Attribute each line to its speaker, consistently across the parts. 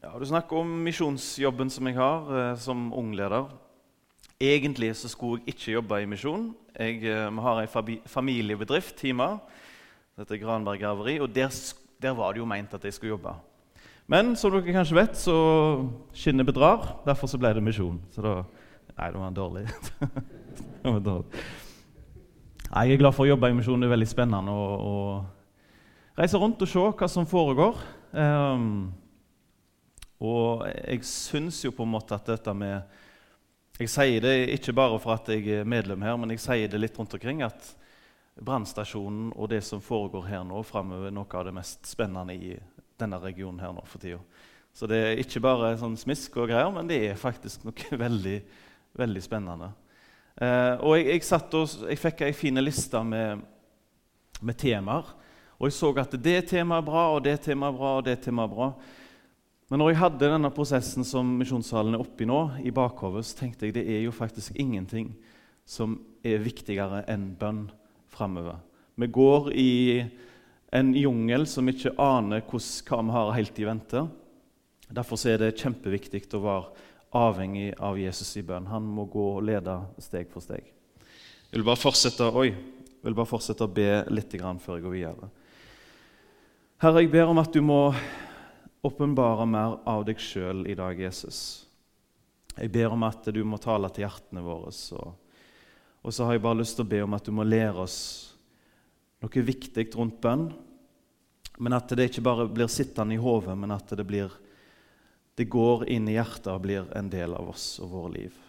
Speaker 1: Ja, Du snakker om misjonsjobben som jeg har eh, som ungleder. Egentlig så skulle jeg ikke jobbe i misjon. Jeg, eh, har en familiebedrift, Tima, dette er Granberg Graveri, og der, der var det jo meint at jeg skulle jobbe. Men som dere kanskje vet, så skinnet bedrar. Derfor så ble det misjon. Så da Nei, det var dårlig. det var dårlig. Nei, Jeg er glad for å jobbe i misjon. Det er veldig spennende å, å reise rundt og se hva som foregår. Ehm, og jeg syns jo på en måte at dette med Jeg sier det ikke bare for at jeg er medlem her, men jeg sier det litt rundt omkring at brannstasjonen og det som foregår her nå, framover er noe av det mest spennende i denne regionen her nå for tida. Så det er ikke bare sånn smisk og greier, men det er faktisk noe veldig, veldig spennende. Eh, og jeg, jeg, satt og, jeg fikk ei fin liste med, med temaer. Og jeg så at det temaet er bra, og det temaet er bra, og det temaet er bra. Men når jeg hadde denne prosessen som misjonssalen er oppi nå, i bakhodet, så tenkte jeg det er jo faktisk ingenting som er viktigere enn bønn framover. Vi går i en jungel som ikke aner hva vi har helt i vente. Derfor er det kjempeviktig å være avhengig av Jesus i bønn. Han må gå og lede steg for steg. Jeg vil bare fortsette, oi, jeg vil bare fortsette å be litt før jeg går videre. Herre, jeg ber om at du må åpenbare mer av deg sjøl i dag, Jesus. Jeg ber om at du må tale til hjertene våre. Og, og så har jeg bare lyst til å be om at du må lære oss noe viktig rundt bønn. Men at det ikke bare blir sittende i hodet, men at det, blir, det går inn i hjertet og blir en del av oss og våre liv.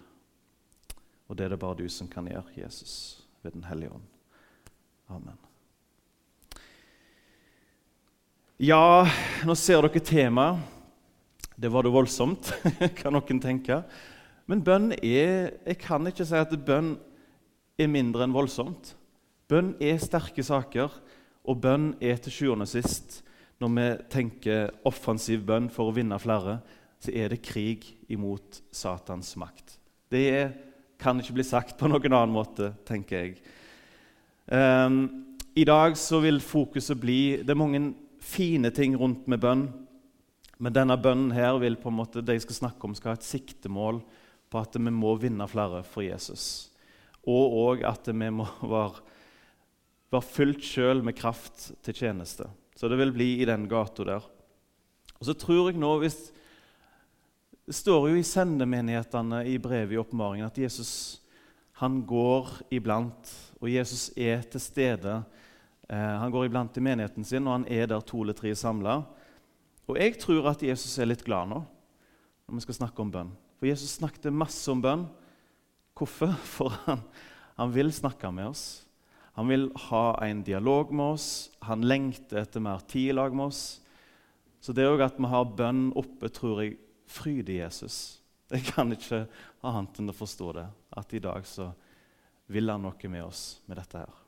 Speaker 1: Og det er det bare du som kan gjøre, Jesus, ved Den hellige ånd. Amen. Ja, nå ser dere temaet. Det var det voldsomt, kan noen tenke. Men bønn er Jeg kan ikke si at bønn er mindre enn voldsomt. Bønn er sterke saker, og bønn er til sjuende og sist Når vi tenker offensiv bønn for å vinne flere, så er det krig imot Satans makt. Det er, kan ikke bli sagt på noen annen måte, tenker jeg. Um, I dag så vil fokuset bli Det er mange fine ting rundt med bønn. Men denne bønnen her vil på en måte, det jeg skal snakke om, skal ha et siktemål på at vi må vinne flere for Jesus. Og òg at vi må være, være fylt sjøl med kraft til tjeneste. Så det vil bli i den gata der. Og så tror jeg nå, hvis Det står jo i sendemenighetene i brevet i oppmaringen at Jesus han går iblant, og Jesus er til stede. Eh, han går iblant til menigheten sin, og han er der to eller tre samla. Og jeg tror at Jesus er litt glad nå når vi skal snakke om bønn. For Jesus snakket masse om bønn. Hvorfor? For han, han vil snakke med oss. Han vil ha en dialog med oss. Han lengter etter mer tid i lag med oss. Så det òg at vi har bønn oppe, tror jeg fryder Jesus. Jeg kan ikke ha annet enn å forstå det. At i dag så vil han noe med oss med dette her.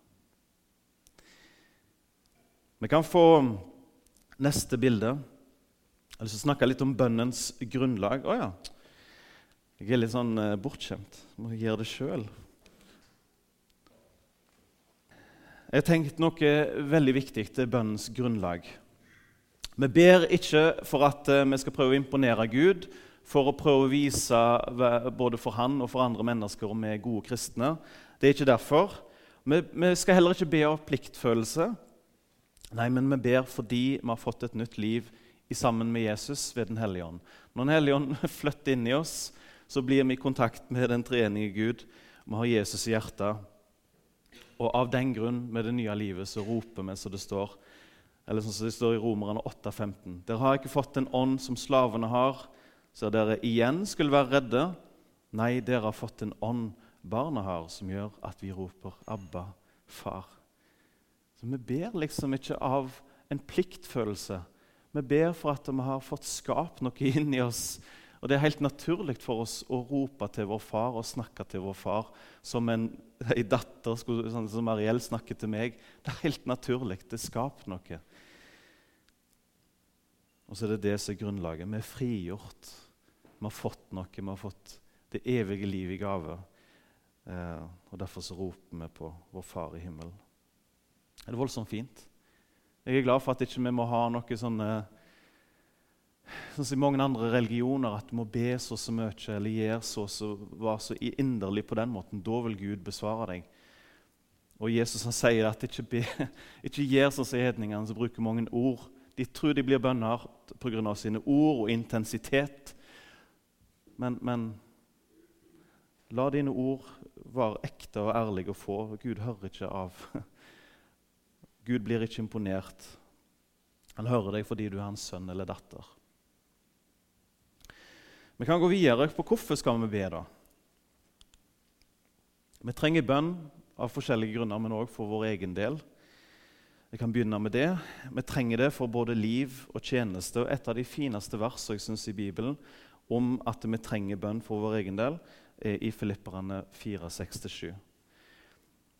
Speaker 1: Vi kan få neste bilde. Jeg har lyst til å snakke litt om bønnens grunnlag. Å ja. Jeg er litt sånn eh, bortskjemt. Må gjøre det sjøl. Jeg har tenkt noe veldig viktig til bønnens grunnlag. Vi ber ikke for at eh, vi skal prøve å imponere Gud, for å prøve å vise både for han og for andre mennesker om vi er gode kristne. Det er ikke derfor. Vi skal heller ikke be av pliktfølelse. Nei, men vi ber fordi vi har fått et nytt liv sammen med Jesus ved Den hellige ånd. Når Den hellige ånd flytter inn i oss, så blir vi i kontakt med den treenige Gud. Vi har Jesus i hjertet. Og av den grunn, med det nye livet, så roper vi, som det står eller sånn som det står i Romerne 8,15. Dere har ikke fått en ånd som slavene har, så dere igjen skulle være redde. Nei, dere har fått en ånd barna har, som gjør at vi roper 'Abba, far'. Så Vi ber liksom ikke av en pliktfølelse. Vi ber for at vi har fått skapt noe inni oss. Og Det er helt naturlig for oss å rope til vår far og snakke til vår far som en, en datter sånn som Ariel snakker til meg. Det er helt naturlig. Det skaper noe. Og så er det det som er grunnlaget. Vi er frigjort. Vi har fått noe. Vi har fått det evige livet i gave. Eh, og Derfor så roper vi på vår Far i himmelen. Er det voldsomt fint? Jeg er glad for at ikke vi må ha noe sånne sånn som i mange andre religioner, at du må be så så mye eller gjøre så så, være så inderlig på den måten. Da vil Gud besvare deg. Og Jesus han sier at ikke, be, ikke gjør sånn som hedningene som bruker mange ord. De tror de blir bønner pga. sine ord og intensitet. Men, men, la dine ord være ekte og ærlige å få. Gud hører ikke av. Gud blir ikke imponert. Han hører deg fordi du er hans sønn eller datter. Vi kan gå videre på hvorfor skal vi be. da? Vi trenger bønn av forskjellige grunner, men òg for vår egen del. Vi kan begynne med det. Vi trenger det for både liv og tjeneste. og Et av de fineste versene jeg synes, i Bibelen om at vi trenger bønn for vår egen del, er i Filipperne 4,6-7.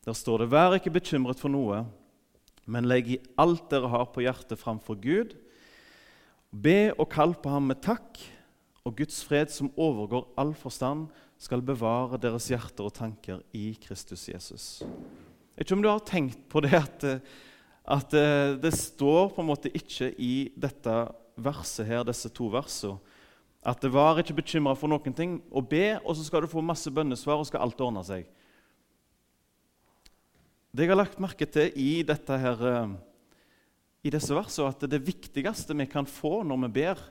Speaker 1: Der står det.: Vær ikke bekymret for noe, men legg i alt dere har på hjertet framfor Gud. Be og kall på ham med takk, og Guds fred, som overgår all forstand, skal bevare deres hjerter og tanker i Kristus Jesus. Jeg vet ikke om du har tenkt på det at, at eh, det står på en måte ikke i dette verset her, disse to versene at det var ikke bekymra for noen ting. Å be, og så skal du få masse bønnesvar, og skal alt ordne seg. Det jeg har lagt merke til i, her, eh, i disse versene, at det viktigste vi kan få når vi ber,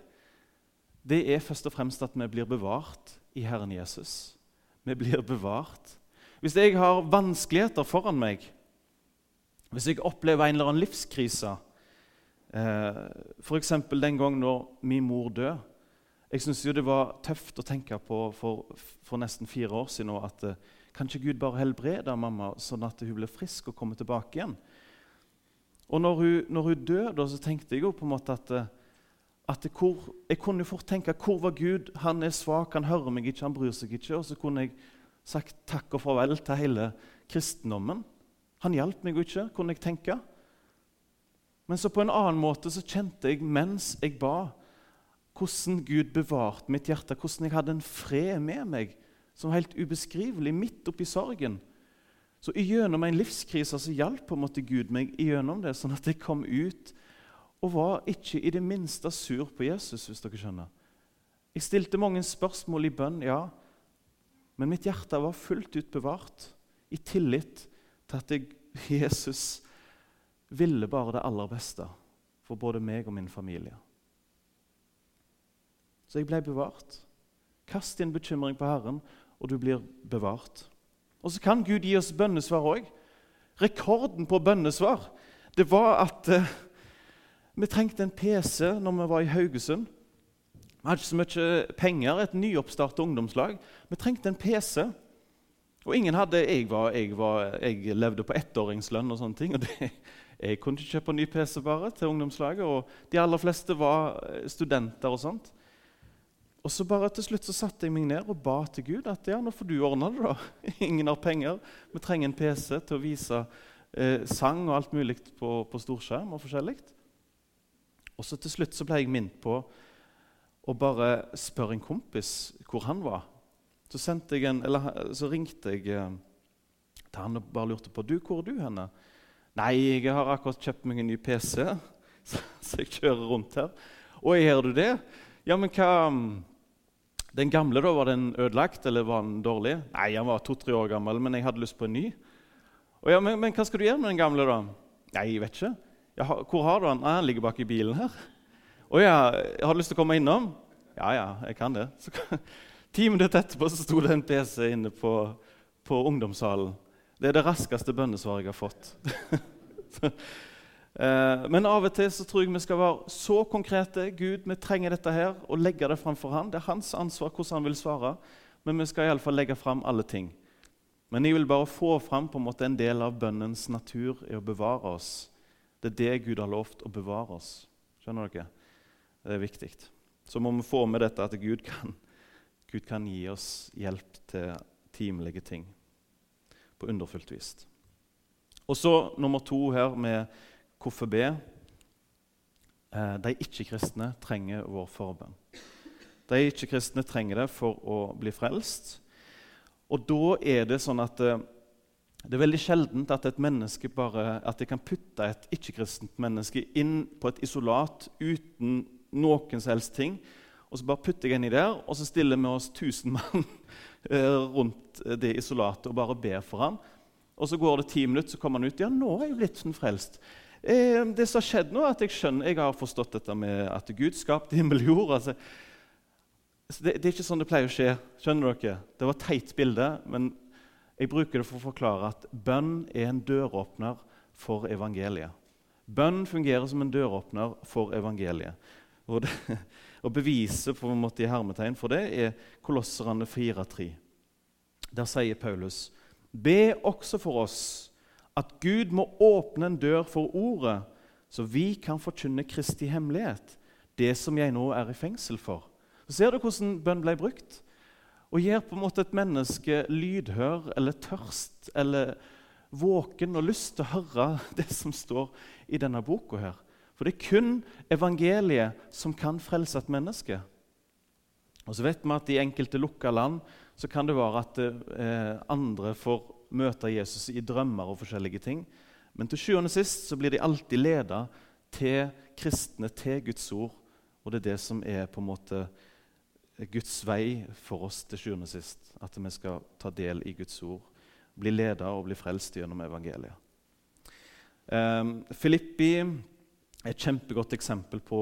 Speaker 1: det er først og fremst at vi blir bevart i Herren Jesus. Vi blir bevart. Hvis jeg har vanskeligheter foran meg, hvis jeg opplever en eller annen livskrise, eh, f.eks. den gang når min mor døde jeg syns det var tøft å tenke på for, for nesten fire år siden at uh, kan ikke Gud bare helbrede mamma, sånn at hun blir frisk og kommer tilbake igjen? Og når hun, når hun døde, så tenkte jeg jo på en måte at, eh, at hvor, Jeg kunne jo fort tenke hvor var Gud? Han er svak, han hører meg ikke, han bryr seg ikke. Og så kunne jeg sagt takk og farvel til hele kristendommen. Han hjalp meg jo ikke, kunne jeg tenke. Men så på en annen måte så kjente jeg mens jeg ba, hvordan Gud bevarte mitt hjerte, hvordan jeg hadde en fred med meg som helt ubeskrivelig midt oppi sorgen. Så Gjennom en livskrise så hjalp på en måte Gud meg gjennom det, sånn at jeg kom ut og var ikke i det minste sur på Jesus. hvis dere skjønner. Jeg stilte mange spørsmål i bønn, ja, men mitt hjerte var fullt ut bevart i tillit til at jeg, Jesus ville bare det aller beste for både meg og min familie. Så jeg ble bevart. Kast din bekymring på Herren, og du blir bevart. Og så kan Gud gi oss bønnesvar òg. Rekorden på bønnesvar det var at eh, vi trengte en PC når vi var i Haugesund. Vi hadde ikke så mye penger, et nyoppstartet ungdomslag. Vi trengte en PC. Og ingen hadde, jeg, var, jeg, var, jeg levde på ettåringslønn og sånne ting. og det, Jeg kunne ikke kjøpe en ny PC bare til ungdomslaget. Og de aller fleste var eh, studenter og sånt. Og så bare til slutt så satte jeg meg ned og ba til Gud at ja, nå får du ordne det. da. Ingen har penger. Vi trenger en PC til å vise eh, sang og alt mulig på, på storskjerm. og forskjellig. Og så til slutt så ble jeg minnet på å bare spørre en kompis hvor han var. Så, en, eller, så ringte jeg eh, til han og bare lurte på du, hvor er du henne? Nei, jeg har akkurat kjøpt meg en ny PC, så, jeg kjører rundt her. Og gjør du det? Ja, men hva den gamle, da, var den ødelagt, eller var den dårlig? Nei, han var to-tre år gammel, men jeg hadde lyst på en ny. Ja, men, men, hva skal du gjøre med den gamle, da? Nei, jeg vet ikke. Ja, hvor har du den? Nei, han ligger bak i bilen her. Å ja, jeg har lyst til å komme innom? Ja, ja, jeg kan det. Så, ti minutter etterpå så sto det en PC inne på, på ungdomssalen. Det er det raskeste bønnesvaret jeg har fått. Eh, men av og til så tror jeg vi skal være så konkrete. Gud, vi trenger dette her, og legge det framfor han. Det er hans ansvar hvordan han vil svare, men vi skal iallfall legge fram alle ting. Men jeg vil bare få fram på en måte en del av bønnens natur i å bevare oss. Det er det Gud har lovt å bevare oss. Skjønner dere? Det er viktig. Så må vi få med dette at Gud kan, Gud kan gi oss hjelp til timelige ting på underfullt vis. Og så nummer to her med Hvorfor be? Eh, de ikke-kristne trenger vår forbønn. De ikke-kristne trenger det for å bli frelst. Og da er det sånn at eh, det er veldig sjeldent at et menneske bare, at de kan putte et ikke-kristent menneske inn på et isolat uten noen som helst ting. Og så bare putter jeg inni der, og så stiller vi oss 1000 mann eh, rundt det isolatet og bare ber for han. Og så går det ti minutter, så kommer han ut. Ja, nå er jeg blitt frelst. Eh, det som har skjedd nå, er at jeg skjønner, jeg har forstått dette med at Gud skapte himmel og jord. altså det, det, er ikke sånn det pleier å skje. skjønner dere? Det var et teit bilde, men jeg bruker det for å forklare at bønn er en døråpner for evangeliet. Bønn fungerer som en døråpner for evangeliet. Og, det, og beviset på en måte i hermetegn for det er Kolosserne 4.3. Der sier Paulus.: Be også for oss at Gud må åpne en dør for ordet, så vi kan forkynne Kristi hemmelighet, det som jeg nå er i fengsel for. Så Ser du hvordan bønn ble brukt? Og gir på en måte et menneske lydhør eller tørst eller våken og lyst til å høre det som står i denne boka. her. For det er kun evangeliet som kan frelse et menneske. Og så vet vi at I enkelte lukka land så kan det være at eh, andre får møte Jesus i drømmer og forskjellige ting. Men til sjuende og sist så blir de alltid leda til kristne, til Guds ord. Og det er det som er på en måte Guds vei for oss til sjuende og sist. At vi skal ta del i Guds ord, bli leda og bli frelst gjennom evangeliet. Um, Filippi er et kjempegodt eksempel på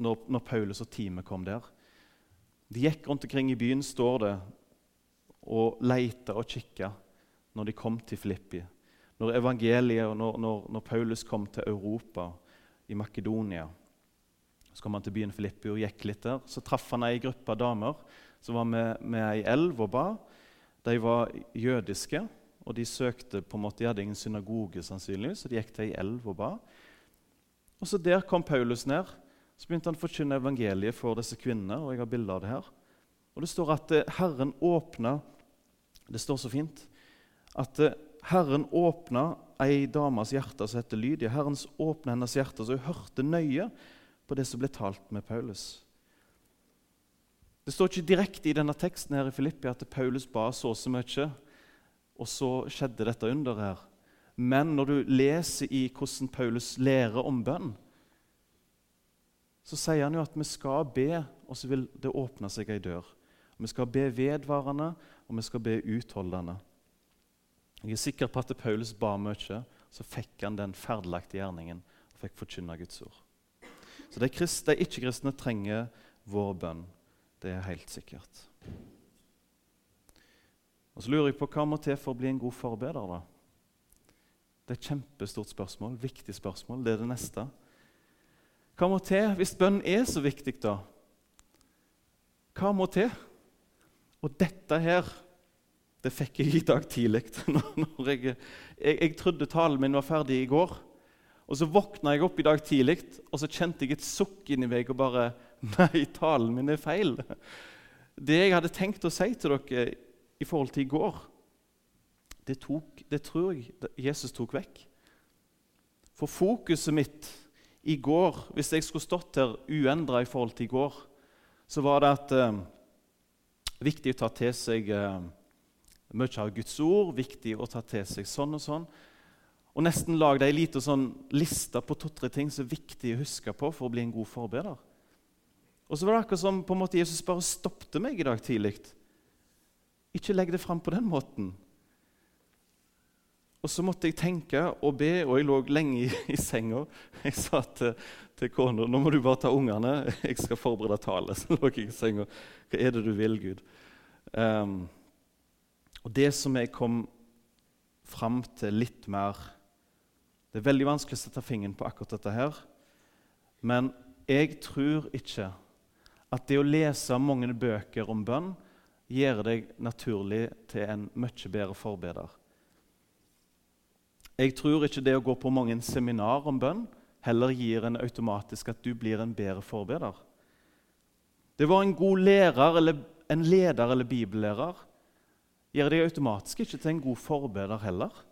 Speaker 1: når, når Paulus og teamet kom der. De gikk rundt omkring i byen, står det, og leita og kikka når de kom til Filippi. Når evangeliet og når, når, når Paulus kom til Europa, i Makedonia, så kom han til byen Filippi og gikk litt der. Så traff han ei gruppe damer som var med, med ei elv og ba. De var jødiske, og de søkte på en måte, de hadde ingen synagoge, sannsynligvis, så de gikk til ei elv og ba. Og så Der kom Paulus ned. Så begynte han å forkynne evangeliet for disse kvinnene. og jeg har bilder av det her. Og Det står at eh, Herren åpna Det står så fint at eh, Herren åpna ei damas hjerte som heter Lydia. Herren åpna hennes hjerte, så hun hørte nøye på det som ble talt med Paulus. Det står ikke direkte i denne teksten her i Filippi at Paulus ba så så mye, og så skjedde dette under her. Men når du leser i hvordan Paulus lærer om bønn, så sier han jo at vi skal be, og så vil det åpne seg ei dør. Vi skal be vedvarende, og vi skal be utholdende. Jeg er sikker på at Paulus ba mye, så fikk han den ferdelagte gjerningen og fikk forkynne Guds ord. Så de, de ikke-kristne trenger vår bønn. Det er helt sikkert. Og Så lurer jeg på hva må til for å bli en god forbeder. da? Det er et kjempestort spørsmål. Viktig spørsmål. Det er det neste. Hva må til hvis bønn er så viktig, da? Hva må til? Og dette her det fikk jeg i dag tidlig. Jeg, jeg, jeg, trodde talen min var ferdig i går. Og Så våkna jeg opp i dag tidlig og så kjente jeg et sukk inni meg og bare Nei, talen min er feil. Det jeg hadde tenkt å si til dere i forhold til i går, det, tok, det tror jeg Jesus tok vekk. For fokuset mitt i går, hvis jeg skulle stått her uendra i forhold til i går, så var det at eh, viktig å ta til seg eh, mye av Guds ord, viktig å ta til seg sånn og sånn. Og nesten lagd ei lita sånn liste på to-tre ting som er viktig å huske på for å bli en god forbeder. Og så var det akkurat som på en måte Jesus bare stoppet meg i dag tidlig. Ikke legg det fram på den måten. Og så måtte jeg tenke og be, og jeg lå lenge i, i senga. Jeg sa til, til kona nå må du bare ta ungene, jeg skal forberede tale. Så lå jeg i senga. Hva er det du vil, Gud? Um, og det som jeg kom fram til litt mer Det er veldig vanskelig å sette fingeren på akkurat dette her. Men jeg tror ikke at det å lese mange bøker om bønn gjør deg naturlig til en mye bedre forbeder. Jeg tror ikke det å gå på mange seminar om bønn heller gir en automatisk at du blir en bedre forbeder. Det var en god lærer eller en leder eller bibellærer gjør deg automatisk ikke til en god forbeder heller.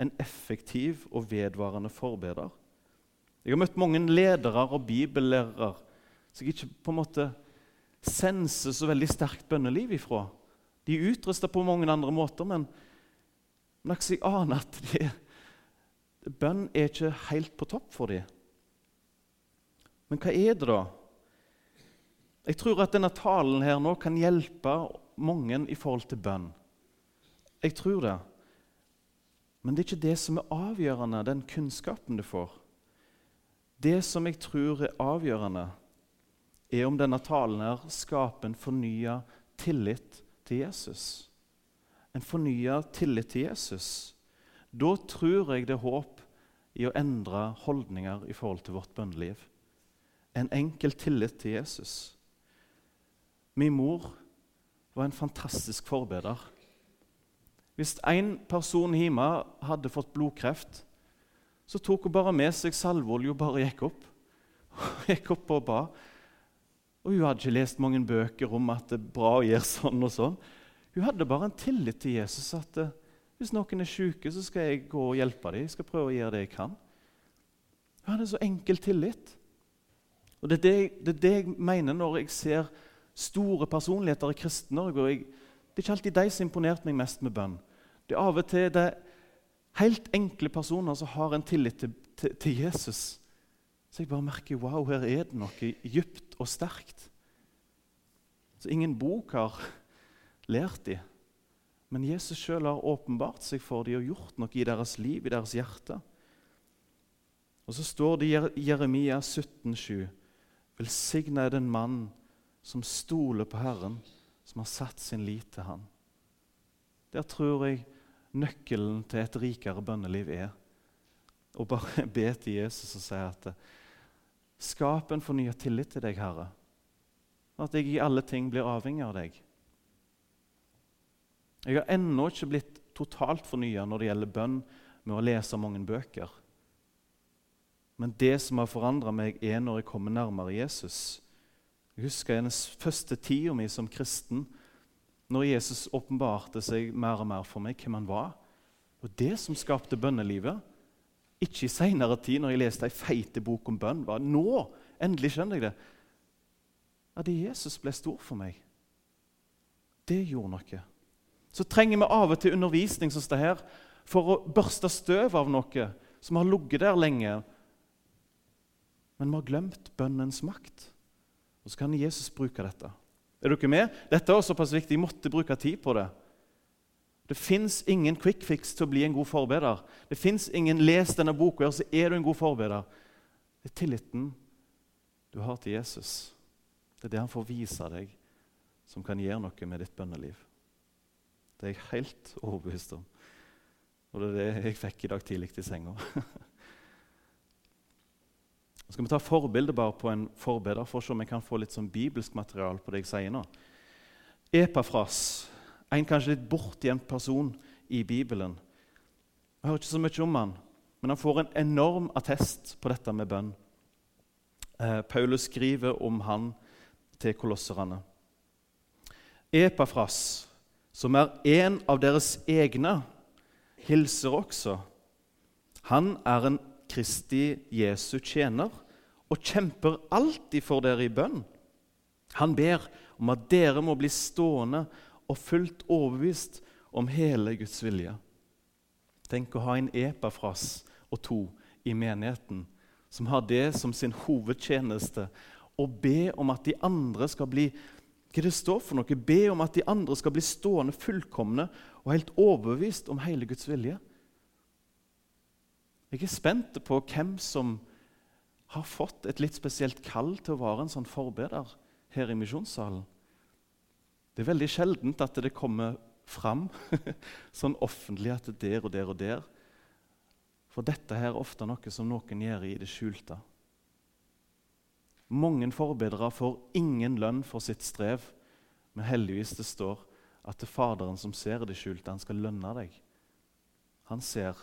Speaker 1: En effektiv og vedvarende forbeder. Jeg har møtt mange ledere og bibellærere som jeg ikke på en måte senser så veldig sterkt bønneliv ifra. De er utrusta på mange andre måter, men, men jeg aner at de, bønn er ikke helt på topp for dem. Men hva er det, da? Jeg tror at denne talen her nå kan hjelpe mange i forhold til bønn. Jeg tror det. Men det er ikke det som er avgjørende, den kunnskapen du får. Det som jeg tror er avgjørende, er om denne talen her skaper en fornya tillit til Jesus. En fornya tillit til Jesus. Da tror jeg det er håp i å endre holdninger i forhold til vårt bønneliv. En enkel tillit til Jesus. Min mor var en fantastisk forbeder. Hvis en person hjemme hadde fått blodkreft, så tok hun bare med seg salveolje og bare gikk opp. Hun gikk opp og ba. Og Hun hadde ikke lest mange bøker om at det er bra å gjøre sånn og sånn. Hun hadde bare en tillit til Jesus. at uh, Hvis noen er syke, så skal jeg gå og hjelpe dem. Jeg skal prøve å gjøre det jeg kan. Hun hadde så enkel tillit. Og Det er det, det, er det jeg mener når jeg ser store personligheter i Kristen-Norge. Det er ikke alltid de som imponerte meg mest med bønn. Det er av og til det helt enkle personer som har en tillit til, til, til Jesus. Så jeg bare merker wow, her er det noe dypt og sterkt. Så ingen bok har lært dem. Men Jesus sjøl har åpenbart seg for dem og gjort noe i deres liv, i deres hjerte. Og så står det i Jeremia 17,7.: Velsigna er den mann som stoler på Herren, som har satt sin lit til Han. Der tror jeg nøkkelen til et rikere bønneliv er å bare be til Jesus og si at Skap en fornya tillit til deg, Herre. At jeg i alle ting blir avhengig av deg. Jeg har ennå ikke blitt totalt fornya når det gjelder bønn med å lese mange bøker. Men det som har forandra meg, er når jeg kommer nærmere Jesus. Jeg husker den første tida mi som kristen, når Jesus åpenbarte seg mer og mer for meg hvem han var. Og det som skapte bønnelivet, ikke i seinere tid, når jeg leste ei feit bok om bønn, var nå endelig skjønner jeg det. At Jesus ble stor for meg. Det gjorde noe. Så trenger vi av og til undervisning som det her, for å børste støv av noe som har ligget der lenge. Men vi har glemt bønnens makt. Og så kan Jesus bruke dette. Er dere med? Dette er såpass viktig. Jeg måtte bruke tid på det. Det fins ingen quick fix til å bli en god forbeder. Det fins ingen 'les denne boka, så er du en god forbeder'. Det er tilliten du har til Jesus. Det er det han får vise deg, som kan gjøre noe med ditt bønneliv. Det er jeg helt overbevist om. Og det er det jeg fikk i dag tidlig i senga. Skal vi ta forbilde bare på en forbeder for å se om jeg kan få litt sånn bibelsk material på det jeg sier nå. Epafras, en kanskje litt bortgjemt person i Bibelen. Jeg hører ikke så mye om han, men han får en enorm attest på dette med bønn. Eh, Paulus skriver om han til kolosserne. Epafras, som er en av deres egne, hilser også. Han er en Kristi Jesu tjener og kjemper alltid for dere i bønn. Han ber om at dere må bli stående og fullt overbevist om hele Guds vilje. Tenk å ha en epafras og to i menigheten som har det som sin hovedtjeneste. Å be om at de andre skal bli hva det står for noe? Be om at de andre skal bli stående fullkomne og helt overbevist om hele Guds vilje. Jeg er spent på hvem som har fått et litt spesielt kall til å være en sånn forbeder her i misjonssalen. Det er veldig sjeldent at det kommer fram sånn offentlig at det er der og der og der. For dette her er ofte noe som noen gjør i det skjulte. Mange forbedere får ingen lønn for sitt strev, men heldigvis det står at det er Faderen som ser det skjulte, han skal lønne deg. Han ser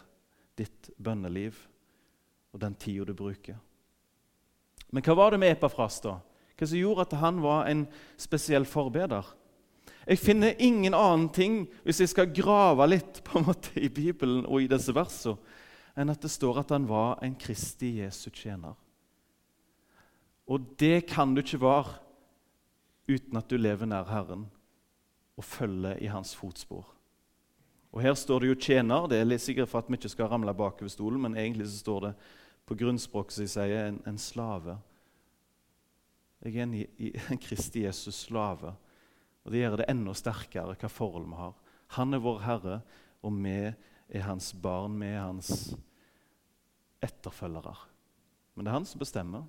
Speaker 1: ditt bønneliv og den tida du bruker. Men hva var det med Epafras, da? Hva som gjorde at han var en spesiell forbeder? Jeg finner ingen annen ting hvis jeg skal grave litt på en måte i Bibelen og i disse versene, enn at det står at han var en Kristi Jesu tjener. Og det kan du ikke være uten at du lever nær Herren og følger i hans fotspor. Og Her står det jo 'tjener'. Det er sikkert for at vi ikke skal ramle bakover stolen, men egentlig så står det på grunnspråket som sier en, en, slave. Jeg er en, en Kristi Jesus slave. Og Det gjør det enda sterkere hva forhold vi har. Han er vår Herre, og vi er hans barn. Vi er hans etterfølgere. Men det er han som bestemmer.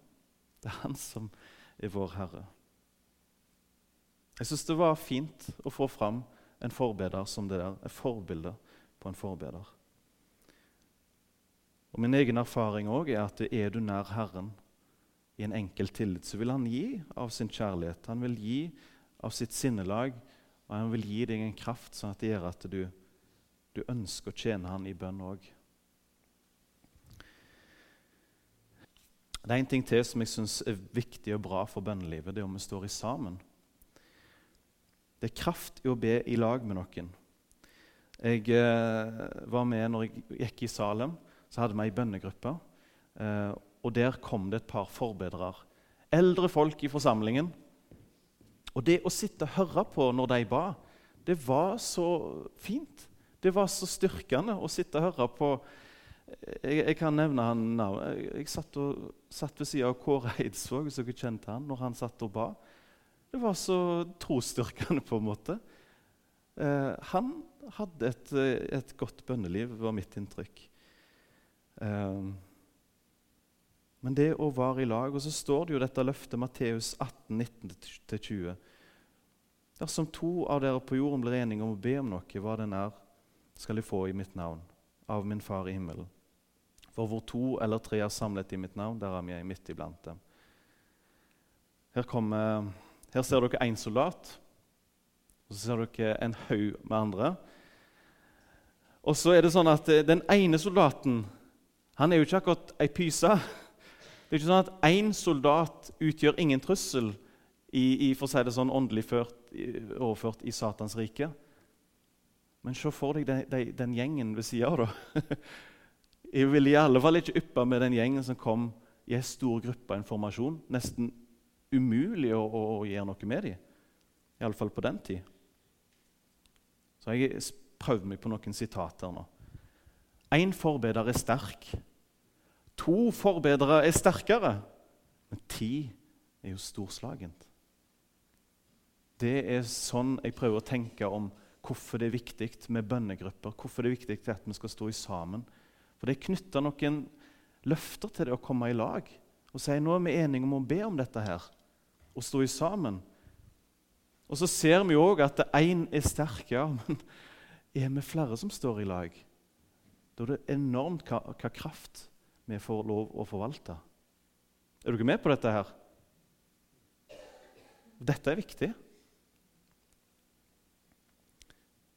Speaker 1: Det er han som er vår Herre. Jeg syns det var fint å få fram en forbeder som det der. Et forbilde på en forbeder. Og Min egen erfaring også er at er du nær Herren i en enkel tillit, så vil Han gi av sin kjærlighet. Han vil gi av sitt sinnelag, og han vil gi deg en kraft sånn at det gjør at du, du ønsker å tjene Han i bønn òg. Det er en ting til som jeg syns er viktig og bra for bønnelivet. Det er om vi står i sammen. Det er kraft i å be i lag med noen. Jeg eh, var med når jeg gikk i Salem. Så hadde vi ei bønnegruppe. Eh, og Der kom det et par forbedrere. Eldre folk i forsamlingen. Og det å sitte og høre på når de ba, det var så fint. Det var så styrkende å sitte og høre på Jeg, jeg kan nevne han. Jeg, jeg satt, og, satt ved siden av Kåre Eidsvåg, hvis dere kjente han, når han satt og ba. Det var så trosstyrkende, på en måte. Eh, han hadde et, et, godt bønneliv, var mitt inntrykk. Eh, men det å være i lag Og så står det jo dette løftet, Matteus 18, 19-20. Dersom to av dere på jorden blir enige om å be om noe, hva den er, skal de få i mitt navn, av min Far i himmelen. For hvor to eller tre er samlet i mitt navn, der er jeg midt iblant dem. Her, kommer, her ser dere én soldat, og så ser dere en haug med andre. Og så er det sånn at eh, Den ene soldaten han er jo ikke akkurat ei pyse. Det er ikke sånn at én soldat utgjør ingen trussel i, i for å si det sånn, åndelig ført, overført i Satans rike. Men se for deg den, de, den gjengen ved sida av. Jeg ville i alle fall ikke yppe med den gjengen som kom i en stor gruppe informasjon. Nesten umulig å, å, å gjøre noe med dem. Iallfall på den tid. Så jeg prøvd meg på noen sitater nå. Én forbeder er sterk. To forbedrere er sterkere, men ti er jo storslagent. Det er sånn jeg prøver å tenke om hvorfor det er viktig med bønnegrupper. Hvorfor det er viktig at vi skal stå i sammen. For det er knytta noen løfter til det å komme i lag og si nå er vi enige om å be om dette her, og stå i sammen. Og så ser vi òg at én er sterk, ja, men er vi flere som står i lag? Da er det enormt hva, hva kraft vi får lov å forvalte. Er dere med på dette her? Dette er viktig.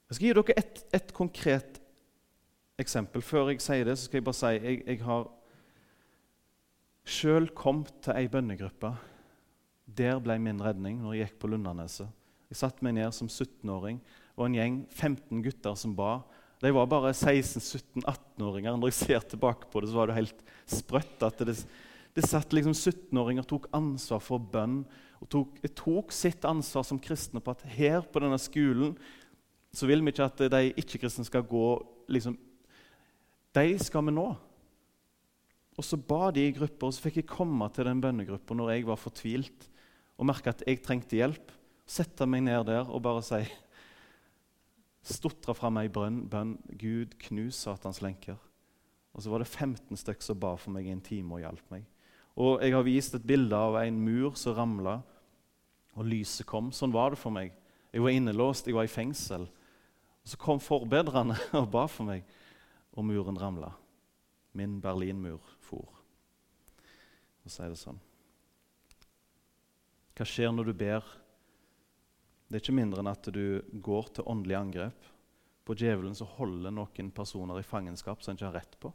Speaker 1: Jeg skal gi dere et, et konkret eksempel. Før jeg sier det, så skal jeg bare si jeg, jeg har sjøl kommet til ei bønnegruppe. Der ble min redning når jeg gikk på Lundaneset. Jeg satte meg ned som 17-åring og en gjeng 15 gutter som ba. De var bare 16-17-18-åringer. Når jeg ser tilbake på det, så var det helt sprøtt at det, det satt liksom 17-åringer tok ansvar for bønn. og tok, tok, sitt ansvar som kristne på at her på denne skolen så vil vi ikke at de ikke-kristne skal gå liksom, De skal vi nå. Og så ba de i grupper, og så fikk jeg komme til den bønnegruppa når jeg var fortvilt og merka at jeg trengte hjelp. Sette meg ned der og bare si stotra fram ei bønn. Gud, knus Satans lenker. Og så var det 15 stykker som ba for meg i en time og hjalp meg. Og jeg har vist et bilde av en mur som ramla, og lyset kom. Sånn var det for meg. Jeg var innelåst, jeg var i fengsel. Og Så kom forbedrerne og ba for meg, og muren ramla. Min Berlinmur for. Og så er det sånn. Hva skjer når du ber det er ikke mindre enn at du går til åndelig angrep på djevelen som holder noen personer i fangenskap som han ikke har rett på.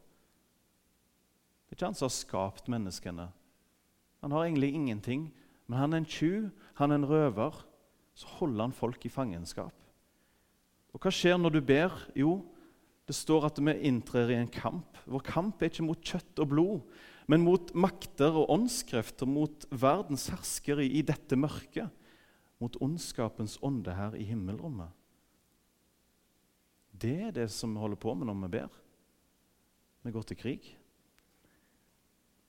Speaker 1: Det er ikke han som har skapt menneskene. Han har egentlig ingenting, men han er en tjuv, han er en røver. Så holder han folk i fangenskap. Og Hva skjer når du ber? Jo, det står at vi inntrer i en kamp. Vår kamp er ikke mot kjøtt og blod, men mot makter og åndskrefter, mot verdens herskere i dette mørket mot ondskapens ånde her i himmelrommet. Det er det som vi holder på med når vi ber. Vi går til krig.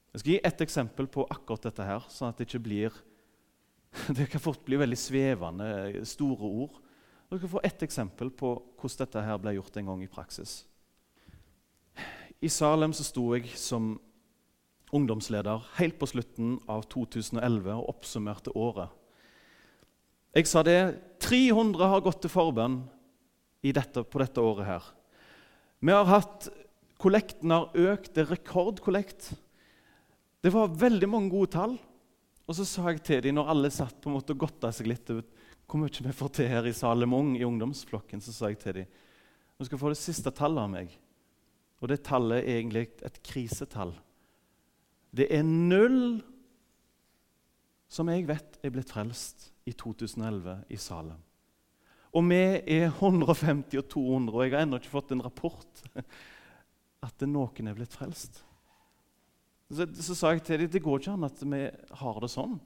Speaker 1: Jeg skal gi ett eksempel på akkurat dette, her, sånn at det ikke blir Det kan fort bli veldig svevende, store ord. Dere skal få ett eksempel på hvordan dette her ble gjort en gang i praksis. I Salem så sto jeg som ungdomsleder helt på slutten av 2011 og oppsummerte året. Jeg sa det 300 har gått til forbønn dette, på dette året her. Vi har hatt Kollekten har økt. Det er rekordkollekt. Det var veldig mange gode tall. Og så sa jeg til dem, når alle satt på en måte og godta seg litt over hvor mye vi får til her i Salemong, i ungdomsflokken, så sa jeg til dem nå skal få det siste tallet av meg. Og det tallet er egentlig et krisetall. Det er null som jeg vet er blitt frelst i 2011 i Salem. Og vi er 150 og 200, og jeg har ennå ikke fått en rapport at noen er blitt frelst. Så, så sa jeg til dem det går ikke an at vi har det sånn.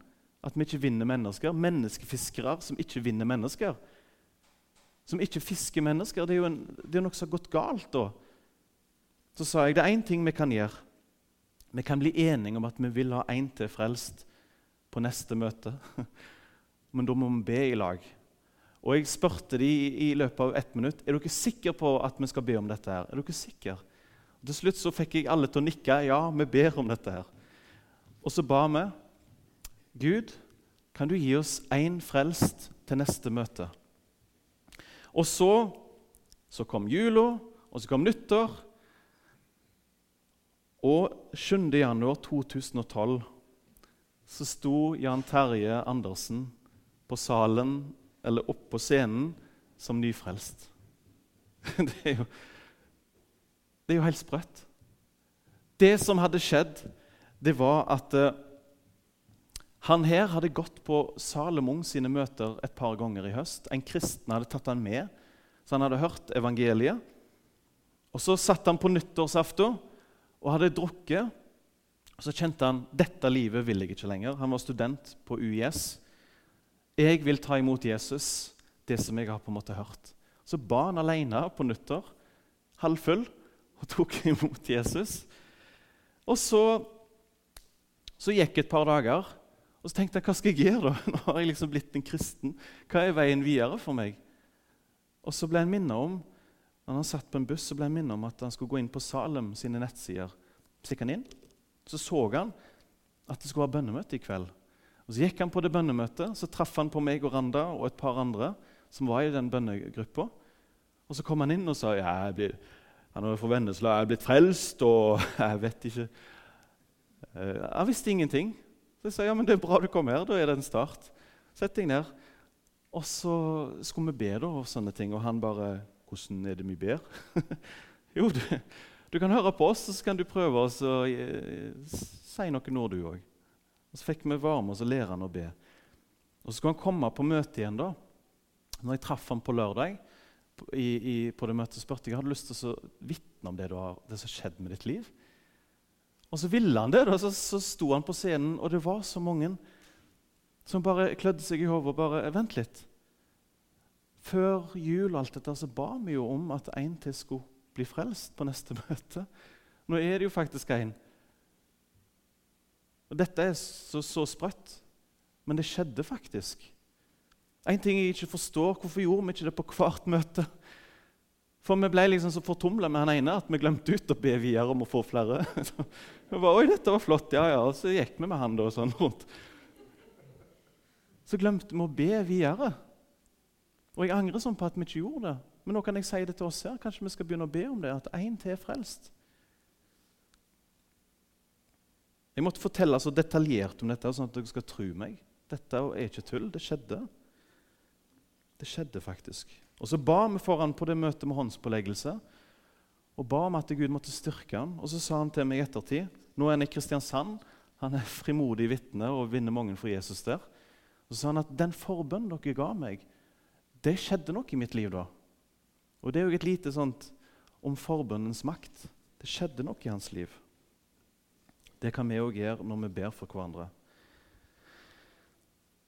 Speaker 1: At vi ikke vinner mennesker. Menneskefiskere som ikke vinner mennesker. Som ikke fisker mennesker. Det er jo en, det er noe som har gått galt da. Så sa jeg det er én ting vi kan gjøre. Vi kan bli enige om at vi vil ha én til frelst på neste møte. Men da må vi be i lag. Og jeg spurte de i løpet av ett minutt er dere sikre på at vi skal be om dette. her? Er dere sikre? Og til slutt så fikk jeg alle til å nikke. Ja, vi ber om dette. her. Og så ba vi Gud, kan du gi oss én frelst til neste møte? Og så, så kom jula, og så kom nyttår. Og 7. januar 2012 så sto Jan Terje Andersen på salen eller opp på scenen som nyfrelst. Det er jo, det er jo helt sprøtt. Det som hadde skjedd, det var at uh, han her hadde gått på Salomon sine møter et par ganger i høst. En kristen hadde tatt han med, så han hadde hørt evangeliet. Og Så satt han på nyttårsaften og hadde drukket. Og Så kjente han dette livet vil jeg ikke lenger. Han var student på UiS. Jeg vil ta imot Jesus, det som jeg har på en måte hørt. Så ba han alene på nyttår, halvfull, og tok imot Jesus. Og så, så gikk et par dager, og så tenkte jeg hva skal jeg gjøre da? Nå har jeg liksom blitt en kristen. Hva er veien videre for meg? Og så ble han minnet om når han satt på en buss, så ble han minnet om at han skulle gå inn på Salem sine nettsider. Så gikk han inn, så så han at det skulle være bønnemøte i kveld. Og Så gikk han på det bønnemøtet, så traff han på meg og Randa og et par andre som var i den bønnegruppa. Og så kom han inn og sa ja, jeg blir, han er fra Vennesla, jeg er blitt frelst, og jeg vet ikke eh, Jeg visste ingenting. Så jeg sa ja, men det er bra du kom her, da er det en start. Sett deg ned. Og så skulle vi be da, og sånne ting, og han bare Hvordan er det vi ber? jo, du, du, kan høre på oss, så kan du prøve oss å si noen ord, du òg. Og Så fikk vi varme, og og lære han å be. Og Så skulle han komme på møte igjen. da. Når jeg traff ham på lørdag, i, i, på det møtet, spurte jeg hadde lyst til å vitne om det, har, det som skjedde med ditt liv. Og så ville han det. da, Så, så sto han på scenen, og det var så mange som bare klødde seg i hodet og bare Vent litt. Før jul og alt dette, så ba vi jo om at en til skulle bli frelst på neste møte. Nå er det jo faktisk en. Og Dette er så, så sprøtt, men det skjedde faktisk. En ting jeg ikke forstår, Hvorfor gjorde vi ikke det på hvert møte? For vi ble liksom så fortumla med han ene at vi glemte ut å be videre om å få flere. Så bare, Oi, dette var flott, ja, ja. Og så gikk vi med han da, sånn rundt. Så glemte vi å be videre. Og jeg angrer sånn på at vi ikke gjorde det. Men nå kan jeg si det til oss her. Kanskje vi skal begynne å be om det, at én til er frelst. Jeg måtte fortelle så detaljert om dette, sånn at dere skal tro meg. Dette er ikke tull. Det skjedde. Det skjedde faktisk. Og Så ba vi foran på det møtet med håndspåleggelse og ba om at Gud måtte styrke ham. Og så sa han til meg i ettertid Nå er han i Kristiansand. Han er frimodig vitne og vinner mange for Jesus der. Og så sa han at den forbønnen dere ga meg, det skjedde noe i mitt liv da. Og det er jo et lite sånt om forbønnens makt. Det skjedde noe i hans liv. Det kan vi òg gjøre når vi ber for hverandre.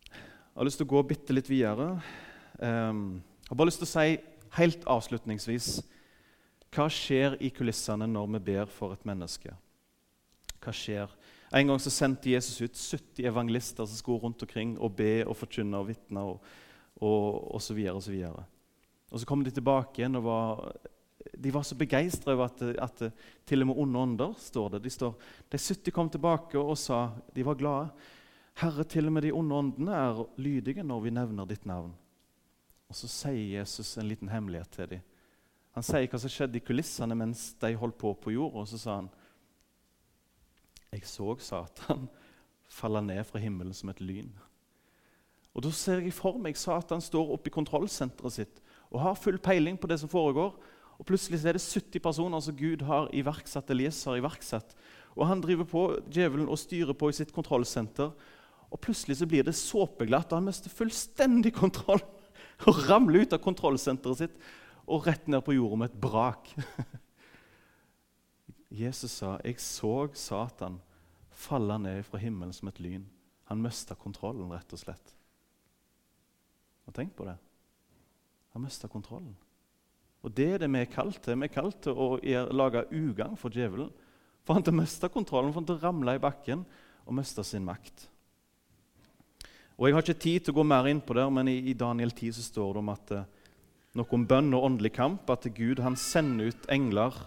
Speaker 1: Jeg har lyst til å gå bitte litt videre. Um, jeg har bare lyst til å si helt avslutningsvis hva skjer i kulissene når vi ber for et menneske? Hva skjer? En gang så sendte Jesus ut 70 evangelister som skulle rundt omkring og be og forkynne og vitne og, og, og så videre og så videre. Og så kom de tilbake igjen og var, de var så begeistra over at, at, til og med onde ånder står det. De, står, de 70 kom tilbake og sa de var glade. Herre, til og med de onde åndene er lydige når vi nevner ditt navn. Og så sier Jesus en liten hemmelighet til dem. Han sier hva som skjedde i kulissene mens de holdt på på jorda. Og så sa han Jeg så Satan falle ned fra himmelen som et lyn. Og Da ser jeg for meg Satan står oppe i kontrollsenteret sitt og har full peiling på det som foregår. Og Plutselig er det 70 personer som Gud har iverksatt, eller har iverksatt. Og Han driver på, djevelen og styrer på i sitt kontrollsenter. Og Plutselig så blir det såpeglatt, og han mister fullstendig kontroll. Og ramler ut av kontrollsenteret sitt og rett ned på jorda med et brak. Jesus sa, 'Jeg så Satan falle ned fra himmelen som et lyn'. Han mista kontrollen, rett og slett. Og Tenk på det. Han mista kontrollen. Og Det er det vi er kalt til. Vi er kalt til å lage ugagn for djevelen. For han til å miste kontrollen, for han til å ramle i bakken og miste sin makt. Og Jeg har ikke tid til å gå mer inn på det, men i, Daniel 10 så står det om at uh, noe om bønn og åndelig kamp, at Gud han sender ut engler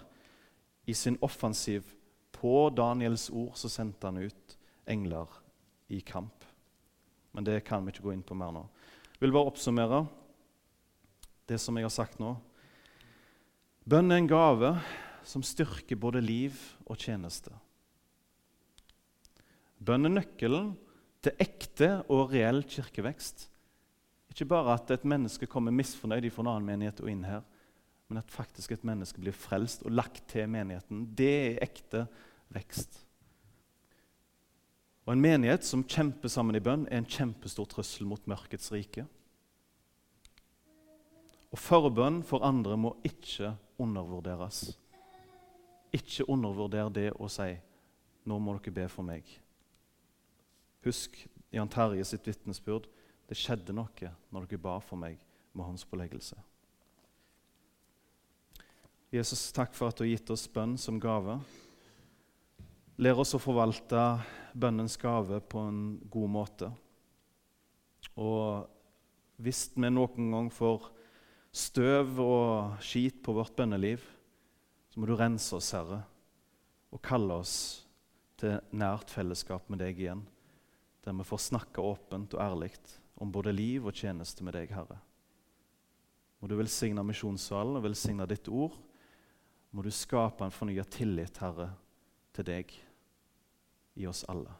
Speaker 1: i sin offensiv. På Daniels ord så sendte han ut engler i kamp. Men det kan vi ikke gå inn på mer nå. Jeg vil bare oppsummere det som jeg har sagt nå. Bønn er en gave som styrker både liv og tjeneste. Bønn er nøkkelen til ekte og reell kirkevekst. Ikke bare at et menneske kommer misfornøyd fra en annen menighet og inn her, men at faktisk et menneske blir frelst og lagt til menigheten. Det er ekte vekst. Og En menighet som kjemper sammen i bønn, er en kjempestor trussel mot mørkets rike. Og forbønn for andre må ikke undervurderes. Ikke undervurder det å si 'Nå må dere be for meg'. Husk Jan Terje sitt vitnesbyrd. Det skjedde noe når dere ba for meg med hans påleggelse. Jesus, takk for at du har gitt oss bønn som gave. Lær oss å forvalte bønnens gave på en god måte. Og hvis vi noen gang får støv og skit på vårt bønneliv, så må du rense oss, Herre, og kalle oss til nært fellesskap med deg igjen, der vi får snakke åpent og ærlig om både liv og tjeneste med deg, Herre. Må du velsigne misjonssalen og velsigne ditt ord. Må du skape en fornya tillit, Herre, til deg i oss alle.